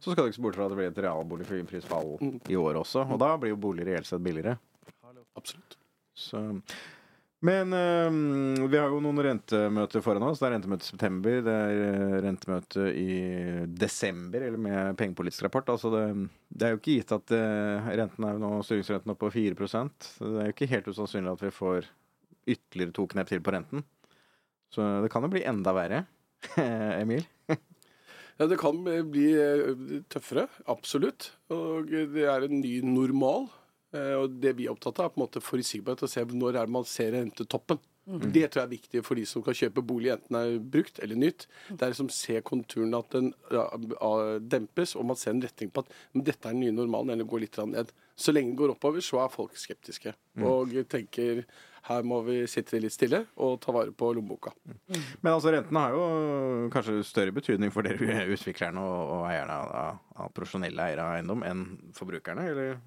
[SPEAKER 2] så skal det ikke se bort fra at det blir et realboligprisfall
[SPEAKER 4] Mm.
[SPEAKER 2] i år også. Og da blir jo bolig reelt sett billigere.
[SPEAKER 4] Absolutt.
[SPEAKER 2] Så. Men øhm, vi har jo noen rentemøter foran oss. Det er rentemøte i september, det er øh, rentemøte i desember, eller med pengepolitisk rapport. Altså det, det er jo ikke gitt at øh, renten er jo nå styringsrenten er på 4% Det er jo ikke helt usannsynlig at vi får ytterligere to knep til på renten. Så det kan jo bli enda verre. Emil?
[SPEAKER 4] Ja, Det kan bli eh, tøffere, absolutt. Og det er en ny normal. Eh, Og det vi er opptatt av, er på en måte forutsigbarhet. Å se når er man ser rentetoppen. Det tror jeg er viktig for de som skal kjøpe bolig, enten det er brukt eller nytt. Det er liksom se konturen at den dempes, og man ser en retning på at men dette er den nye normalen, eller går litt ned. Så lenge den går oppover, så er folk skeptiske. Og tenker her må vi sitte litt stille og ta vare på lommeboka.
[SPEAKER 2] Men altså rentene har jo kanskje større betydning for dere utviklerne og, og eierne av, av profesjonelle eiere av eiendom enn forbrukerne, eller?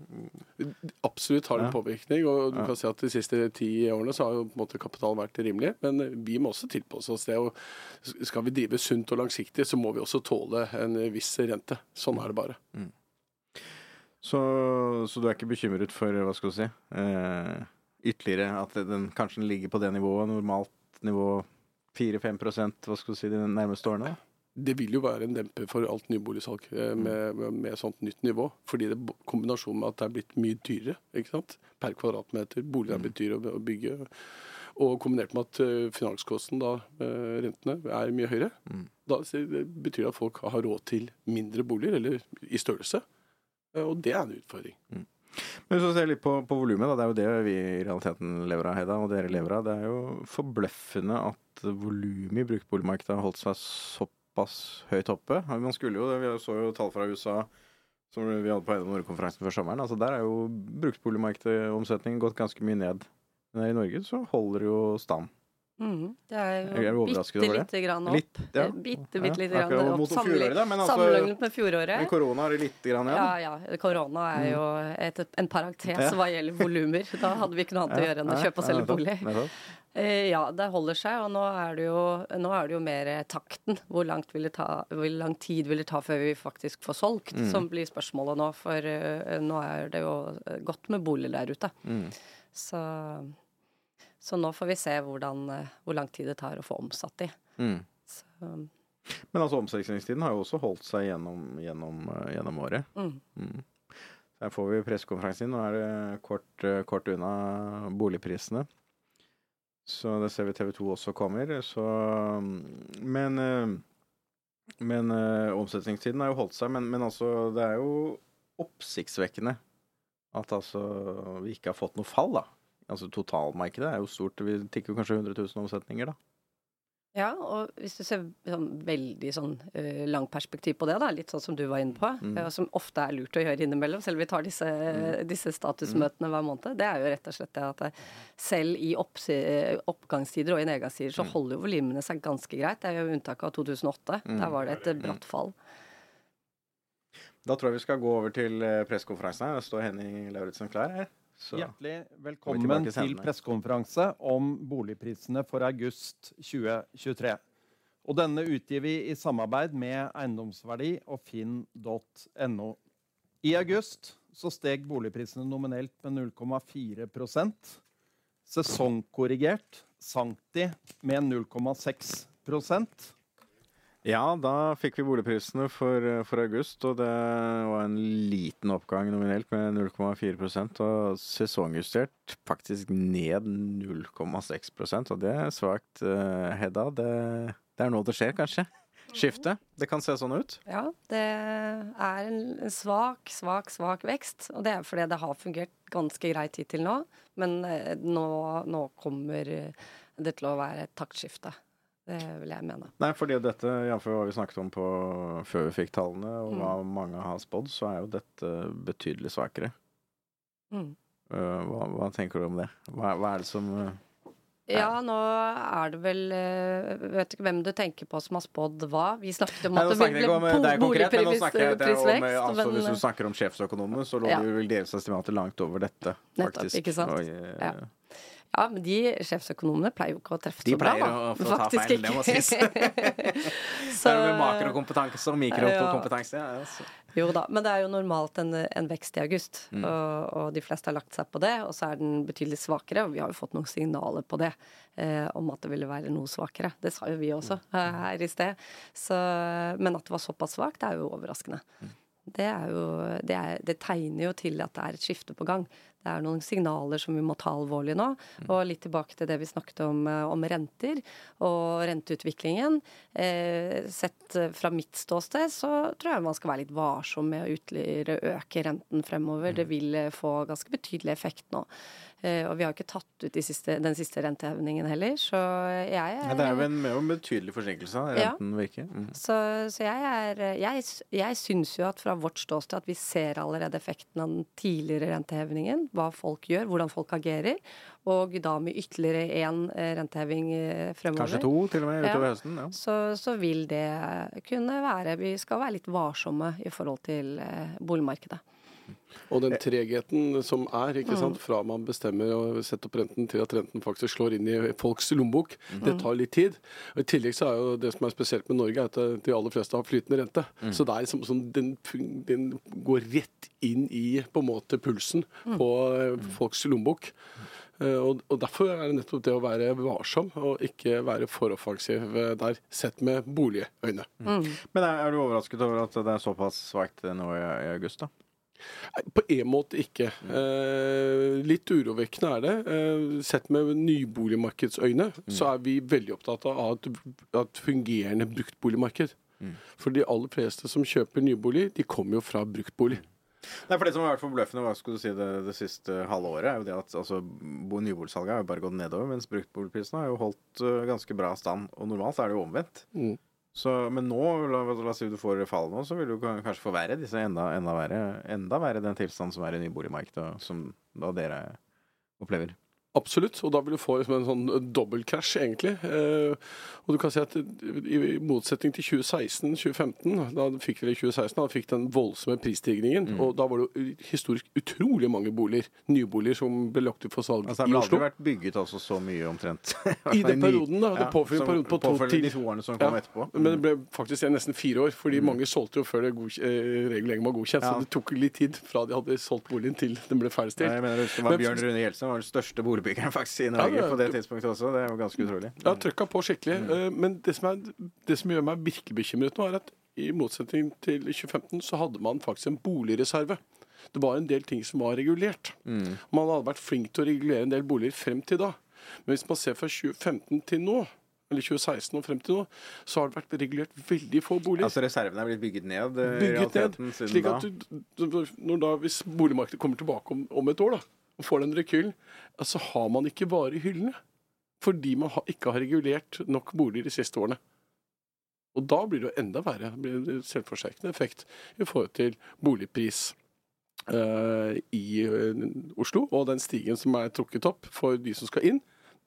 [SPEAKER 4] Absolutt har det en påvirkning. og du kan si at De siste ti årene så har jo på en måte kapitalen vært rimelig, men vi må også tilpasse oss det. og Skal vi drive sunt og langsiktig, så må vi også tåle en viss rente. Sånn er det bare.
[SPEAKER 2] Så, så du er ikke bekymret for, hva skal du si, eh, ytterligere at den kanskje ligger på det nivået, normalt nivå 4-5 hva skal du si, de nærmeste årene?
[SPEAKER 4] Det vil jo være en demper for alt nyboligsalg eh, med, med, med sånt nytt nivå. Fordi det kombinasjonen med at det er blitt mye dyrere ikke sant? per kvadratmeter. Boliger er blitt dyre å, bygge. Og kombinert med at eh, finanskosten, da, eh, rentene, er mye høyere.
[SPEAKER 2] Mm.
[SPEAKER 4] Da det betyr det at folk har råd til mindre boliger, eller i størrelse. Og det er en utfordring.
[SPEAKER 2] Men hvis du ser litt på, på volumet, det er jo det vi i realiteten lever av, Hedda, og dere lever av. Det er jo forbløffende at volumet i bruktboligmarkedet har holdt seg såpass høyt oppe. Man skulle jo, Vi så jo tall fra USA som vi hadde på Eiendom Norge-konferansen før sommeren. altså Der er jo bruktboligmarkedomsetningen gått ganske mye ned. Men her i Norge så holder det jo stand.
[SPEAKER 3] Mhm. Det er jo
[SPEAKER 2] overrasket
[SPEAKER 3] bitte
[SPEAKER 2] over det?
[SPEAKER 3] lite grann opp.
[SPEAKER 2] Litt, ja.
[SPEAKER 3] Eh, Bitte, bitte lite
[SPEAKER 2] Ja,
[SPEAKER 3] grann
[SPEAKER 2] akkurat
[SPEAKER 3] opp
[SPEAKER 2] mot fjoråret, da, men altså-
[SPEAKER 3] sammenlignet med
[SPEAKER 2] Men
[SPEAKER 3] fjoråret.
[SPEAKER 2] korona er det lite grann igjen.
[SPEAKER 3] Ja, ja. Korona er jo et, en parentes
[SPEAKER 2] Ja.
[SPEAKER 3] hva gjelder volumer. Da hadde vi ikke noe annet å gjøre enn å kjøpe og selge bolig. Eh, Ja, det holder seg, og nå er det jo, nå er det jo mer takten. Hvor, langt vil det ta, hvor lang tid vil det ta før vi faktisk får solgt,
[SPEAKER 2] Mm.
[SPEAKER 3] som blir spørsmålet nå. For eh, nå er det jo godt med bolig der ute.
[SPEAKER 2] Mm.
[SPEAKER 3] Så, så nå får vi se hvordan, eh, hvor lang tid det tar å få omsatt de.
[SPEAKER 2] Mm.
[SPEAKER 3] Så,
[SPEAKER 2] Men altså omsetningstiden har jo også holdt seg gjennom, gjennom, eh, gjennom året.
[SPEAKER 3] mm.
[SPEAKER 2] Mm. Der får vi pressekonferansen inn. Nå er det kort, eh, kort unna boligprisene. Så det ser vi TV 2 også kommer. Så Men Men omsetningstiden har jo holdt seg. Men, men altså, det er jo oppsiktsvekkende at altså vi ikke har fått noe fall, da. Altså totalmarkedet er jo stort. Vi tikker kanskje 100 000 omsetninger, da.
[SPEAKER 3] Ja, og hvis du ser sånn veldig sånn uh, langt perspektiv på det, da, litt sånn som du var inne på,
[SPEAKER 2] Mm.
[SPEAKER 3] uh, som ofte er lurt å gjøre innimellom, selv om vi tar disse, disse statusmøtene hver måned, det er jo rett og slett det at selv i oppgangstider og i nedgangstider så holder jo volumene seg ganske greit. Det er jo unntaket av 2008. Der var det et eh, bratt fall.
[SPEAKER 2] Da tror jeg vi skal gå over til eh, pressekonferansen her. Det står Henning Lauritzen klar her. Så
[SPEAKER 5] Hjertelig velkommen
[SPEAKER 2] til
[SPEAKER 5] pressekonferanse om boligprisene for august 2023. Og denne utgir vi i samarbeid med Eiendomsverdi og finn.no. I august så steg boligprisene nominelt med 0,4 Sesongkorrigert sank de med 0,6
[SPEAKER 2] Ja, da fikk vi boligprisene for, for august, og det var en liten oppgang nominelt med 0,4% og sesongjustert faktisk ned 0,6% og det er svakt, eh, Hedda. Det, det er nå det skjer, kanskje? Skifte? Det kan se sånn ut.
[SPEAKER 3] Ja, det er en svak, svak, svak vekst. Og det er fordi det har fungert ganske greit hittil nå. Men eh, nå, nå kommer eh, det til å være et taktskifte. Det vil jeg mene.
[SPEAKER 2] Nei, fordi dette, jf. hva vi snakket om på, før vi fikk tallene, og hva
[SPEAKER 3] Mm.
[SPEAKER 2] mange har spådd, så er jo dette betydelig svakere.
[SPEAKER 3] Mm.
[SPEAKER 2] Eh, hva, hva tenker du om det? Hva, hva er det som eh,
[SPEAKER 3] Ja, nå er det vel eh, Vet ikke hvem du tenker på som har spådd hva. Vi snakket om
[SPEAKER 2] Nei,
[SPEAKER 3] at det
[SPEAKER 2] ville bli ikke om deg konkret, men nå snakker jeg det om,
[SPEAKER 3] prisvekst.
[SPEAKER 2] altså, Hvis du snakker om sjefsøkonomene, så lå
[SPEAKER 3] Ja.
[SPEAKER 2] det vel deres estimater langt over dette,
[SPEAKER 3] Nettopp,
[SPEAKER 2] faktisk.
[SPEAKER 3] ikke sant?
[SPEAKER 2] Og,
[SPEAKER 3] Ja. Ja, men de sjefsøkonomene pleier jo ikke å treffe
[SPEAKER 2] De
[SPEAKER 3] så bra, da.
[SPEAKER 2] De pleier
[SPEAKER 3] jo
[SPEAKER 2] å få ta feil, det må sies.
[SPEAKER 3] Så-
[SPEAKER 2] Det er med makrokompetanse og mikrokompetanse. Ja, altså.
[SPEAKER 3] Jo da, men det er jo normalt en, en vekst i august,
[SPEAKER 2] Mm.
[SPEAKER 3] og, og de fleste har lagt seg på det. Og så er den betydelig svakere, og vi har jo fått noen signaler på det eh, om at det ville være noe svakere. Det sa jo vi også eh, her i sted. Så, men at det var såpass svakt, er jo overraskende.
[SPEAKER 2] Mm.
[SPEAKER 3] Det, er jo, det, er, det tegner jo til at det er et skifte på gang. Det er noen signaler som vi må ta alvorlig nå.
[SPEAKER 2] Mm.
[SPEAKER 3] Og litt tilbake til det vi snakket om, eh, om renter og renteutviklingen. Eh, sett eh, fra mitt ståsted så tror jeg man skal være litt varsom med å ytterligere øke renten fremover.
[SPEAKER 2] Mm.
[SPEAKER 3] Det vil eh, få ganske betydelig effekt nå. Eh, og vi har ikke tatt ut de siste, den siste rentehevingen heller, så jeg
[SPEAKER 2] Ja, det er jo en, med en betydelig forsinkelse,
[SPEAKER 3] av
[SPEAKER 2] renten virker. Mm.
[SPEAKER 3] så, så jeg er Jeg, jeg syns jo at fra vårt ståsted at vi ser allerede effekten av den tidligere rentehevingen. Hva folk gjør, hvordan folk agerer. Og da med ytterligere én eh, renteheving eh, fremover.
[SPEAKER 2] Kanskje to, til og med, utover
[SPEAKER 3] Ja.
[SPEAKER 2] høsten. Ja.
[SPEAKER 3] Så, så vil det kunne være Vi skal være litt varsomme i forhold til eh, boligmarkedet.
[SPEAKER 4] Og den tregheten som er, ikke sant, fra man bestemmer å sette opp renten til at renten faktisk slår inn i folks lommebok, det tar litt tid. Og I tillegg så er jo det som er spesielt med Norge, er at de aller fleste har flytende rente. Så det er liksom sånn, den, den går rett inn i på en måte pulsen på eh, folks lommebok. Eh, Og, og Derfor er det nettopp det å være varsom og ikke være for offensiv eh, der, sett med boligøyne.
[SPEAKER 2] Men er, er du overrasket over at det er såpass svakt nå i, i august, da?
[SPEAKER 4] På en måte ikke. Eh, litt urovekkende er det. Eh, sett med nyboligmarkedsøyne så er vi veldig opptatt av et, et fungerende bruktboligmarked. For de aller fleste som kjøper nybolig, de kommer jo fra bruktbolig.
[SPEAKER 2] Nei, for Det som har vært forbløffende hva skulle du si, det, det siste halve året, er jo det at altså, nyboligsalget har jo bare gått nedover, mens bruktboligprisene har jo holdt uh, ganske bra stand. Og normalt er det jo omvendt.
[SPEAKER 4] Mm.
[SPEAKER 2] Så, men nå, la, la oss si du får fall nå, så vil du kanskje forverre disse enda, enda verre enda verre den tilstanden som er i nyboligmarkedet, som da dere opplever.
[SPEAKER 4] Absolutt, og da vil du få liksom en sånn dobbeltkrasj, egentlig. Eh, og du kan si at i motsetning til 2016-2015, da fikk i 2016, da fikk den voldsomme prisstigningen.
[SPEAKER 2] Mm.
[SPEAKER 4] Og da var det jo historisk utrolig mange boliger, nyboliger, som ble lagt ut for salg
[SPEAKER 2] Altså,
[SPEAKER 4] i
[SPEAKER 2] Oslo. Det
[SPEAKER 4] Oslo.
[SPEAKER 2] aldri vært bygget altså så mye omtrent.
[SPEAKER 4] I den perioden, da. Det
[SPEAKER 2] Ja,
[SPEAKER 4] påførte
[SPEAKER 2] som
[SPEAKER 4] på to til-
[SPEAKER 2] de to årene som kom
[SPEAKER 4] Ja,
[SPEAKER 2] etterpå.
[SPEAKER 4] Men det ble faktisk nesten fire år, fordi mange solgte jo før det eh, reguleringen var godkjent.
[SPEAKER 2] Ja.
[SPEAKER 4] Så det tok litt tid fra de hadde solgt boligen til den ble
[SPEAKER 2] Ja, jeg mener det var
[SPEAKER 4] Men-
[SPEAKER 2] Bjørn Rune Gjelsen var den største boligbyggeren faktisk i Norge
[SPEAKER 4] Ja, det-
[SPEAKER 2] på det tidspunktet også. Det er jo ganske utrolig.
[SPEAKER 4] Ja, trøkka på skikkelig. Mm. Men det som, er, det som gjør meg virkelig bekymret nå, er at i motsetning til 2015 så hadde man faktisk en boligreserve. Det var en del ting som var regulert.
[SPEAKER 2] Mm.
[SPEAKER 4] Man hadde vært flink til å regulere en del boliger frem til da. Men hvis man ser fra 2015 til nå, eller 2016 og frem til nå, så har det vært regulert veldig få boliger.
[SPEAKER 2] Altså Reservene er blitt bygget ned? eh,
[SPEAKER 4] bygget ned. Slik at du, du, når da, hvis boligmarkedet kommer tilbake om, om et år da, og får den rekylen, så har man ikke varer i hyllene. Fordi man ikke har regulert nok boliger de siste årene. Og da blir det jo enda verre. Det blir en selvforsterkende effekt i forhold til boligpris uh, i uh, Oslo. Og den stigen som er trukket opp for de som skal inn,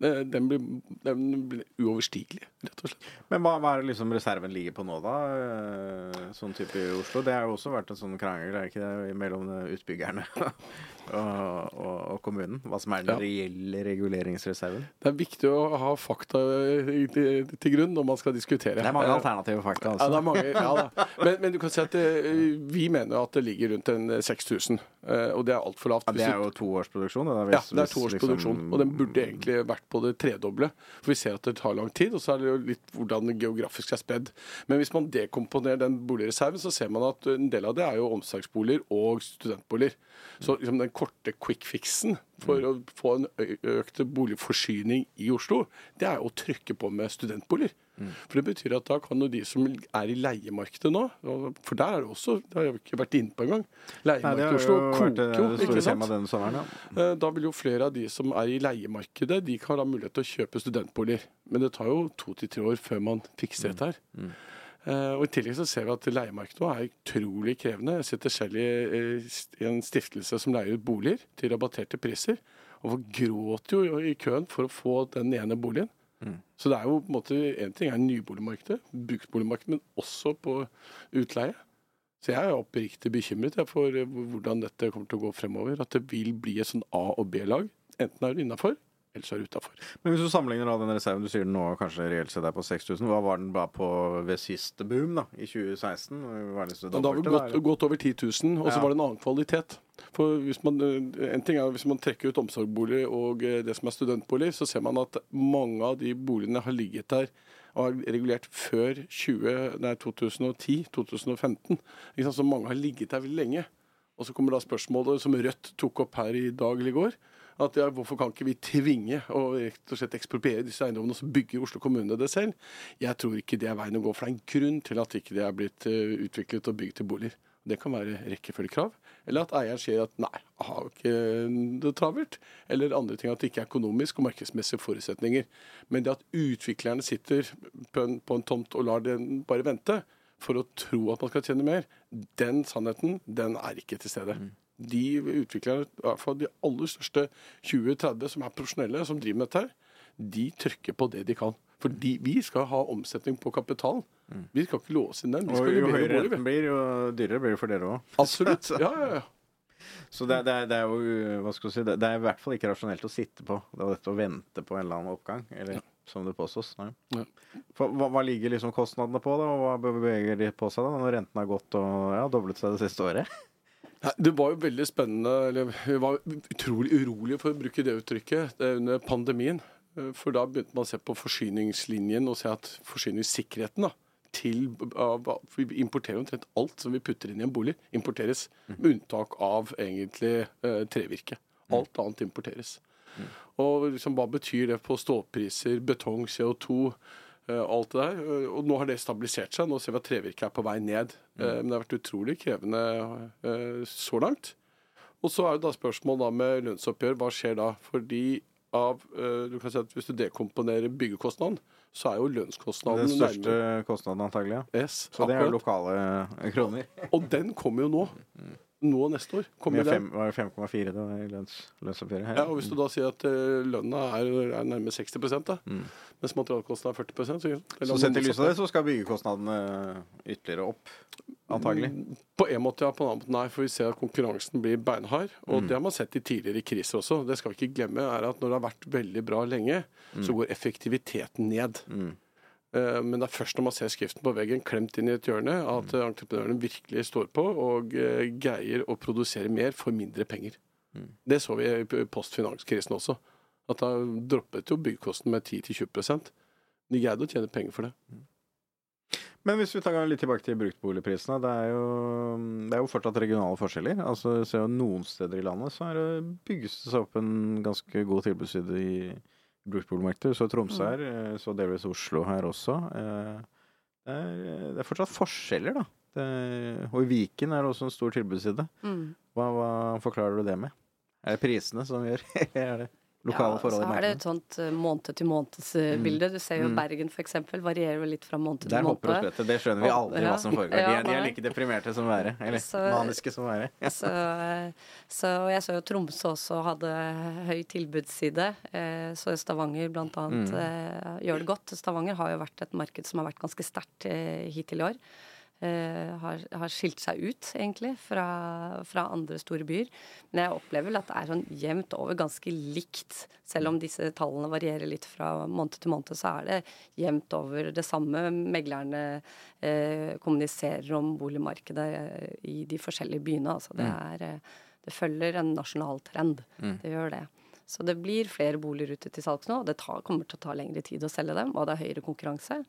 [SPEAKER 4] uh, den blir, den blir uoverstigelig, rett og slett.
[SPEAKER 2] Men hva, hva er det liksom reserven ligger på nå, da? Sånn type i Oslo. Det har jo også vært en sånn krangel, er ikke det, mellom utbyggerne og, og, og kommunen? Hva som er den
[SPEAKER 4] Ja.
[SPEAKER 2] reelle reguleringsreserven?
[SPEAKER 4] Det er viktig å ha fakta til, til grunn når man skal diskutere.
[SPEAKER 2] Det er mange
[SPEAKER 4] Eh,
[SPEAKER 2] alternative fakta,
[SPEAKER 4] Ja, det
[SPEAKER 2] altså.
[SPEAKER 4] er mange, ja. Men, men du kan si at det, vi mener at det ligger rundt en 6000, eh, og det er altfor lavt.
[SPEAKER 2] Ja, det er jo toårsproduksjon.
[SPEAKER 4] Ja, det er toårsproduksjon,
[SPEAKER 2] liksom-
[SPEAKER 4] og den burde egentlig vært på det tredoble. For vi ser at det tar lang tid, og så er det jo litt hvordan det geografisk er spredd. Men hvis man dekomponerer den boligreserven, så ser man at en del av det er jo omsorgsboliger og studentboliger. Så liksom den korte quick fixen for å få en økt boligforsyning i Oslo, det er å trykke på med studentboliger. For det betyr at da kan jo de som er i leiemarkedet nå, for der er det også, det har jeg ikke vært inne på engang, leiemarkedet i Oslo koker jo, ikke sant?
[SPEAKER 2] sommeren, ja.
[SPEAKER 4] Eh, Da vil jo flere av de som er i leiemarkedet, de kan ha mulighet til å kjøpe studentboliger. Men det tar jo to til tre år før man fikser dette her. Eh, Og I tillegg så ser vi at leiemarkedet nå er utrolig krevende. Jeg sitter selv i, eh, i en stiftelse som leier ut boliger til rabatterte priser. Og folk gråter jo i køen for å få den ene boligen. Så det er jo på en måte En ting er nyboligmarkedet, bruktboligmarkedet, men også på utleie. Så jeg er oppriktig bekymret jeg, for eh, hvordan dette kommer til å gå fremover. At det vil bli et sånn A- og B-lag. Enten er du innafor, eller så er du utafor.
[SPEAKER 2] Men hvis du sammenligner da den reserven du sier den nå kanskje reelt sett er på 6000, hva var den bare på ved siste boom, da, i 2016? Var
[SPEAKER 4] Da har vi gått, gått over 10 000, og så
[SPEAKER 2] Ja.
[SPEAKER 4] var det en annen kvalitet. For man, eh, En ting er hvis man trekker ut omsorgsbolig og eh, det som er studentbolig, så ser man at mange av de boligene har ligget der og er regulert før 2010-2015. Så mange har ligget der veldig lenge. Og så kommer da spørsmålet som Rødt tok opp her i dag eller i går. At ja, Hvorfor kan ikke vi tvinge og rett og slett ekspropriere disse eiendommene, og så bygge Oslo kommune det selv? Jeg tror ikke det er veien å gå, for det er en grunn til at ikke det er blitt eh, utviklet og bygd til boliger. Det kan være rekkefølgekrav, eller at eieren sier at nei, har ikke det travelt. Eller andre ting at det ikke er økonomisk og markedsmessige forutsetninger. Men det at utviklerne sitter på en, på en tomt og lar den bare vente for å tro at man skal tjene mer, den sannheten, den er ikke til stede. De utviklerne, i hvert fall de aller største 20-30 som er profesjonelle, som driver med dette her, de trykker på det de kan. For vi skal ha omsetning på kapital. Vi skal ikke låse inn den. Vi
[SPEAKER 2] Og jo høyere renten blir, jo dyrere blir det for dere òg.
[SPEAKER 4] Absolutt. Ja, ja, ja.
[SPEAKER 2] Så det, det, er- det er jo hva skal du si, det, det er i hvert fall ikke rasjonelt å sitte på det er dette å vente på en eller annen oppgang. Eller som det påstås.
[SPEAKER 4] Ja.
[SPEAKER 2] For, hva, hva ligger liksom kostnadene på, da? Og hva beveger de på seg da, når renten har gått og ja, doblet seg det siste året?
[SPEAKER 4] Det var jo veldig spennende, eller vi var utrolig urolige for å bruke det uttrykket, det er under pandemien. Eh, For da begynte man å se på forsyningslinjen og se at forsyningssikkerheten da, til, Vi importerer omtrent alt som vi putter inn i en bolig, importeres. Med unntak av egentlig eh, trevirke. Alt annet importeres. Og liksom, hva betyr det på stålpriser, betong, CO2, eh, alt det der? Eh, Og nå har det stabilisert seg. Nå ser vi at trevirket er på vei ned. Mm. Men det har vært utrolig krevende eh, så langt. Og så er det da spørsmål da med lønnsoppgjør. Hva skjer da? Fordi av, eh, du kan si at Hvis du dekomponerer byggekostnaden, så er jo lønnskostnaden
[SPEAKER 2] Den største
[SPEAKER 4] nærmere
[SPEAKER 2] kostnaden, antagelig. Ja.
[SPEAKER 4] yes,
[SPEAKER 2] Så det er jo lokale kroner.
[SPEAKER 4] Og den kommer jo nå. Nå neste år. kommer
[SPEAKER 2] det var det 5,4 det i lønns, lønnsoppgjøret?
[SPEAKER 4] Ja, og Hvis du da sier at eh, lønna er, er nærmere 60% da, mens materialkostnaden er 40 så,
[SPEAKER 2] Så sett i lys av det, så skal byggekostnadene ytterligere opp, antagelig.
[SPEAKER 4] På en måte ja, på en annen måte nei, for vi ser at konkurransen blir beinhard. Og det har man sett i tidligere kriser også. Det skal vi ikke glemme, er at når det har vært veldig bra lenge, så går effektiviteten ned. Eh, Men det er først når man ser skriften på veggen klemt inn i et hjørne, at eh, entreprenørene virkelig står på og eh, greier å produsere mer for mindre penger. Det så vi i post-finanskrisen også. At da droppet jo byggekosten med 10-20 De greide å tjene penger for det.
[SPEAKER 2] Men hvis vi tar litt tilbake til bruktboligprisene. Det er jo, det er jo fortsatt regionale forskjeller. Altså, ser jo Noen steder i landet så er det, bygges det seg opp en ganske god tilbudsside i bruktboligmarkedet. Så Tromsø her, eh, så delvis Oslo her også. Eh, Det er, det er fortsatt forskjeller, da. Det, og i Viken er det også en stor tilbudsside.
[SPEAKER 3] Mm.
[SPEAKER 2] Hva, hva forklarer du det med? Er det prisene som gjør er det lokale
[SPEAKER 3] Ja,
[SPEAKER 2] forhold i
[SPEAKER 3] så er det et sånt eh, måned-til-måneds-bilde. Du ser jo Bergen f.eks. varierer jo litt fra måned til måned.
[SPEAKER 2] Der hopper. Det skjønner vi
[SPEAKER 3] aldri
[SPEAKER 2] aldri hva som foregår.
[SPEAKER 3] Ja,
[SPEAKER 2] De er, de er like deprimerte som være. Eller
[SPEAKER 3] Så-
[SPEAKER 2] maniske som været.
[SPEAKER 3] Så, så jeg så jo Tromsø også hadde høy tilbudsside. Eh, Så Stavanger blant annet
[SPEAKER 2] Mm.
[SPEAKER 3] eh, gjør det godt. Stavanger har jo vært et marked som har vært ganske sterkt eh, hittil i år. Eh, har, har skilt seg ut, egentlig, fra, fra andre store byer. Men jeg opplever vel at det er sånn jevnt over ganske likt. Selv om disse tallene varierer litt fra måned til måned, så er det jevnt over det samme. Meglerne eh, kommuniserer om boligmarkedet eh, i de forskjellige byene. Altså det, er, eh, det følger en nasjonal trend. Det gjør det. Så det blir flere boliger ute til salgs nå, og det tar, kommer til å ta lengre tid å selge dem. Og det er høyere konkurranse.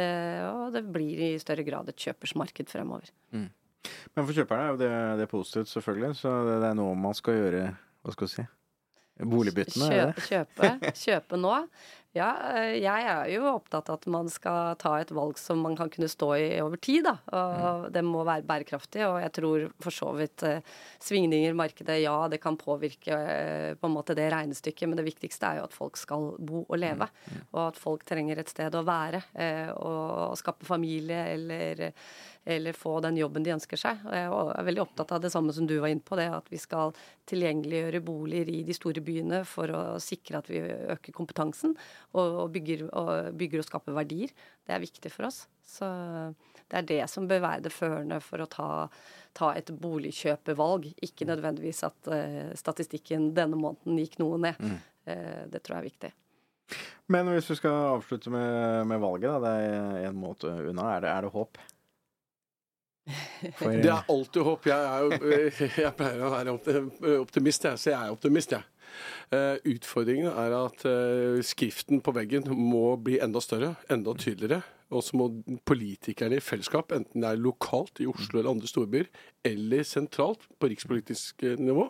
[SPEAKER 3] Det, og det blir i større grad et kjøpersmarked fremover.
[SPEAKER 2] Men for kjøperne er jo det, det er positivt, selvfølgelig. Så det, det er noe man skal gjøre Hva skal vi si Boligbyttene?
[SPEAKER 3] Kjøpe, kjøpe, kjøpe nå. Ja, eh, jeg er jo opptatt av at man skal ta et valg som man kan kunne stå i over tid, da. Og det må være bærekraftig, og jeg tror for så vidt eh, svingninger i markedet, ja, det kan påvirke eh, på en måte det regnestykket, men det viktigste er jo at folk skal bo og leve. Og at folk trenger et sted å være, og skape familie eller eller få den jobben de ønsker seg. Og jeg er veldig opptatt av det samme som du var inne på, det at vi skal tilgjengeliggjøre boliger i de store byene for å sikre at vi øker kompetansen og, og, bygger, og bygger og skaper verdier. Det er viktig for oss. Så det er det som bør være det førende for å ta, ta et boligkjøpevalg. Ikke nødvendigvis at uh, statistikken denne måneden gikk noe ned. Eh, det tror jeg er viktig.
[SPEAKER 2] Men hvis vi skal avslutte med, med valget, da. Det er en måte unna. Er det, er det håp? For,
[SPEAKER 4] Det er alltid håp. Jeg, er jo, jeg pleier å være optimist, jeg, så jeg er optimist, jeg. Eh, Utfordringen er at eh, skriften på veggen må bli enda større, enda tydeligere. Og så må politikerne i fellesskap, enten det er lokalt i Oslo eller andre storbyer, eller sentralt på rikspolitisk eh, nivå,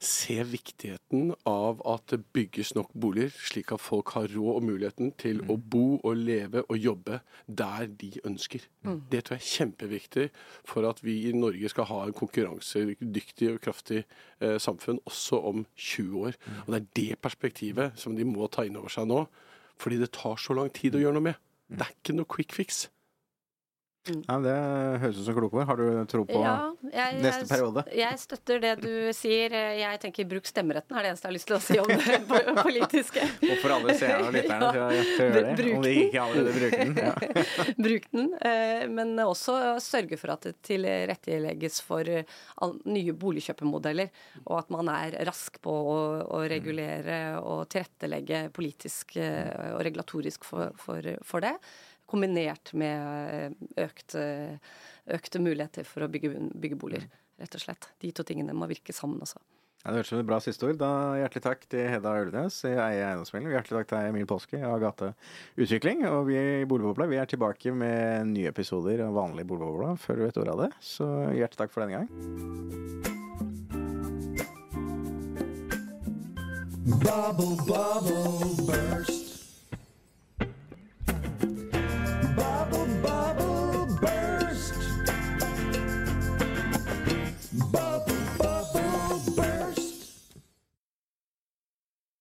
[SPEAKER 4] se viktigheten av at det bygges nok boliger, slik at folk har råd og muligheten til å bo og leve og jobbe der de ønsker. Det tror jeg er kjempeviktig for at vi i Norge skal ha en konkurransedyktig og kraftig eh, samfunn også om 20 år. Og det er det perspektivet som de må ta inn over seg nå, fordi det tar så lang tid å gjøre noe med. Det er ikke noe quick fix.
[SPEAKER 2] Ja, det høres ut som kloke ord. Har du tro på
[SPEAKER 3] Ja, jeg,
[SPEAKER 2] neste periode?
[SPEAKER 3] Jeg støtter det du sier. Jeg tenker bruk stemmeretten, er det eneste jeg har lyst til å si om det politiske.
[SPEAKER 2] Og for alle seerne og lytterne ja, til å gjøre det.
[SPEAKER 3] Bruk
[SPEAKER 2] Om de ikke allerede bruker den. Ja.
[SPEAKER 3] Bruk den. eh, Men også sørge for at det tilrettelegges for eh, nye boligkjøpemodeller. Og at man er rask på å, å regulere og tilrettelegge politisk eh, og regulatorisk for, for, for det. Kombinert med økte, eh, økte muligheter for å bygge, bygge boliger, rett og slett. De to tingene må virke sammen også.
[SPEAKER 2] Ja, det høres ut som et bra siste ord. Da Hjertelig takk til Hedda Ulvenes i Eie eiendomsmegler. Hjertelig takk til Emil Påske i Agate Utvikling. Og vi i Boligbobla vi er tilbake med nye episoder av vanlig Boligbobla før du vet ordet av det. Så hjertelig takk for denne gang.
[SPEAKER 1] Bubble, bubble, burst. Bubble.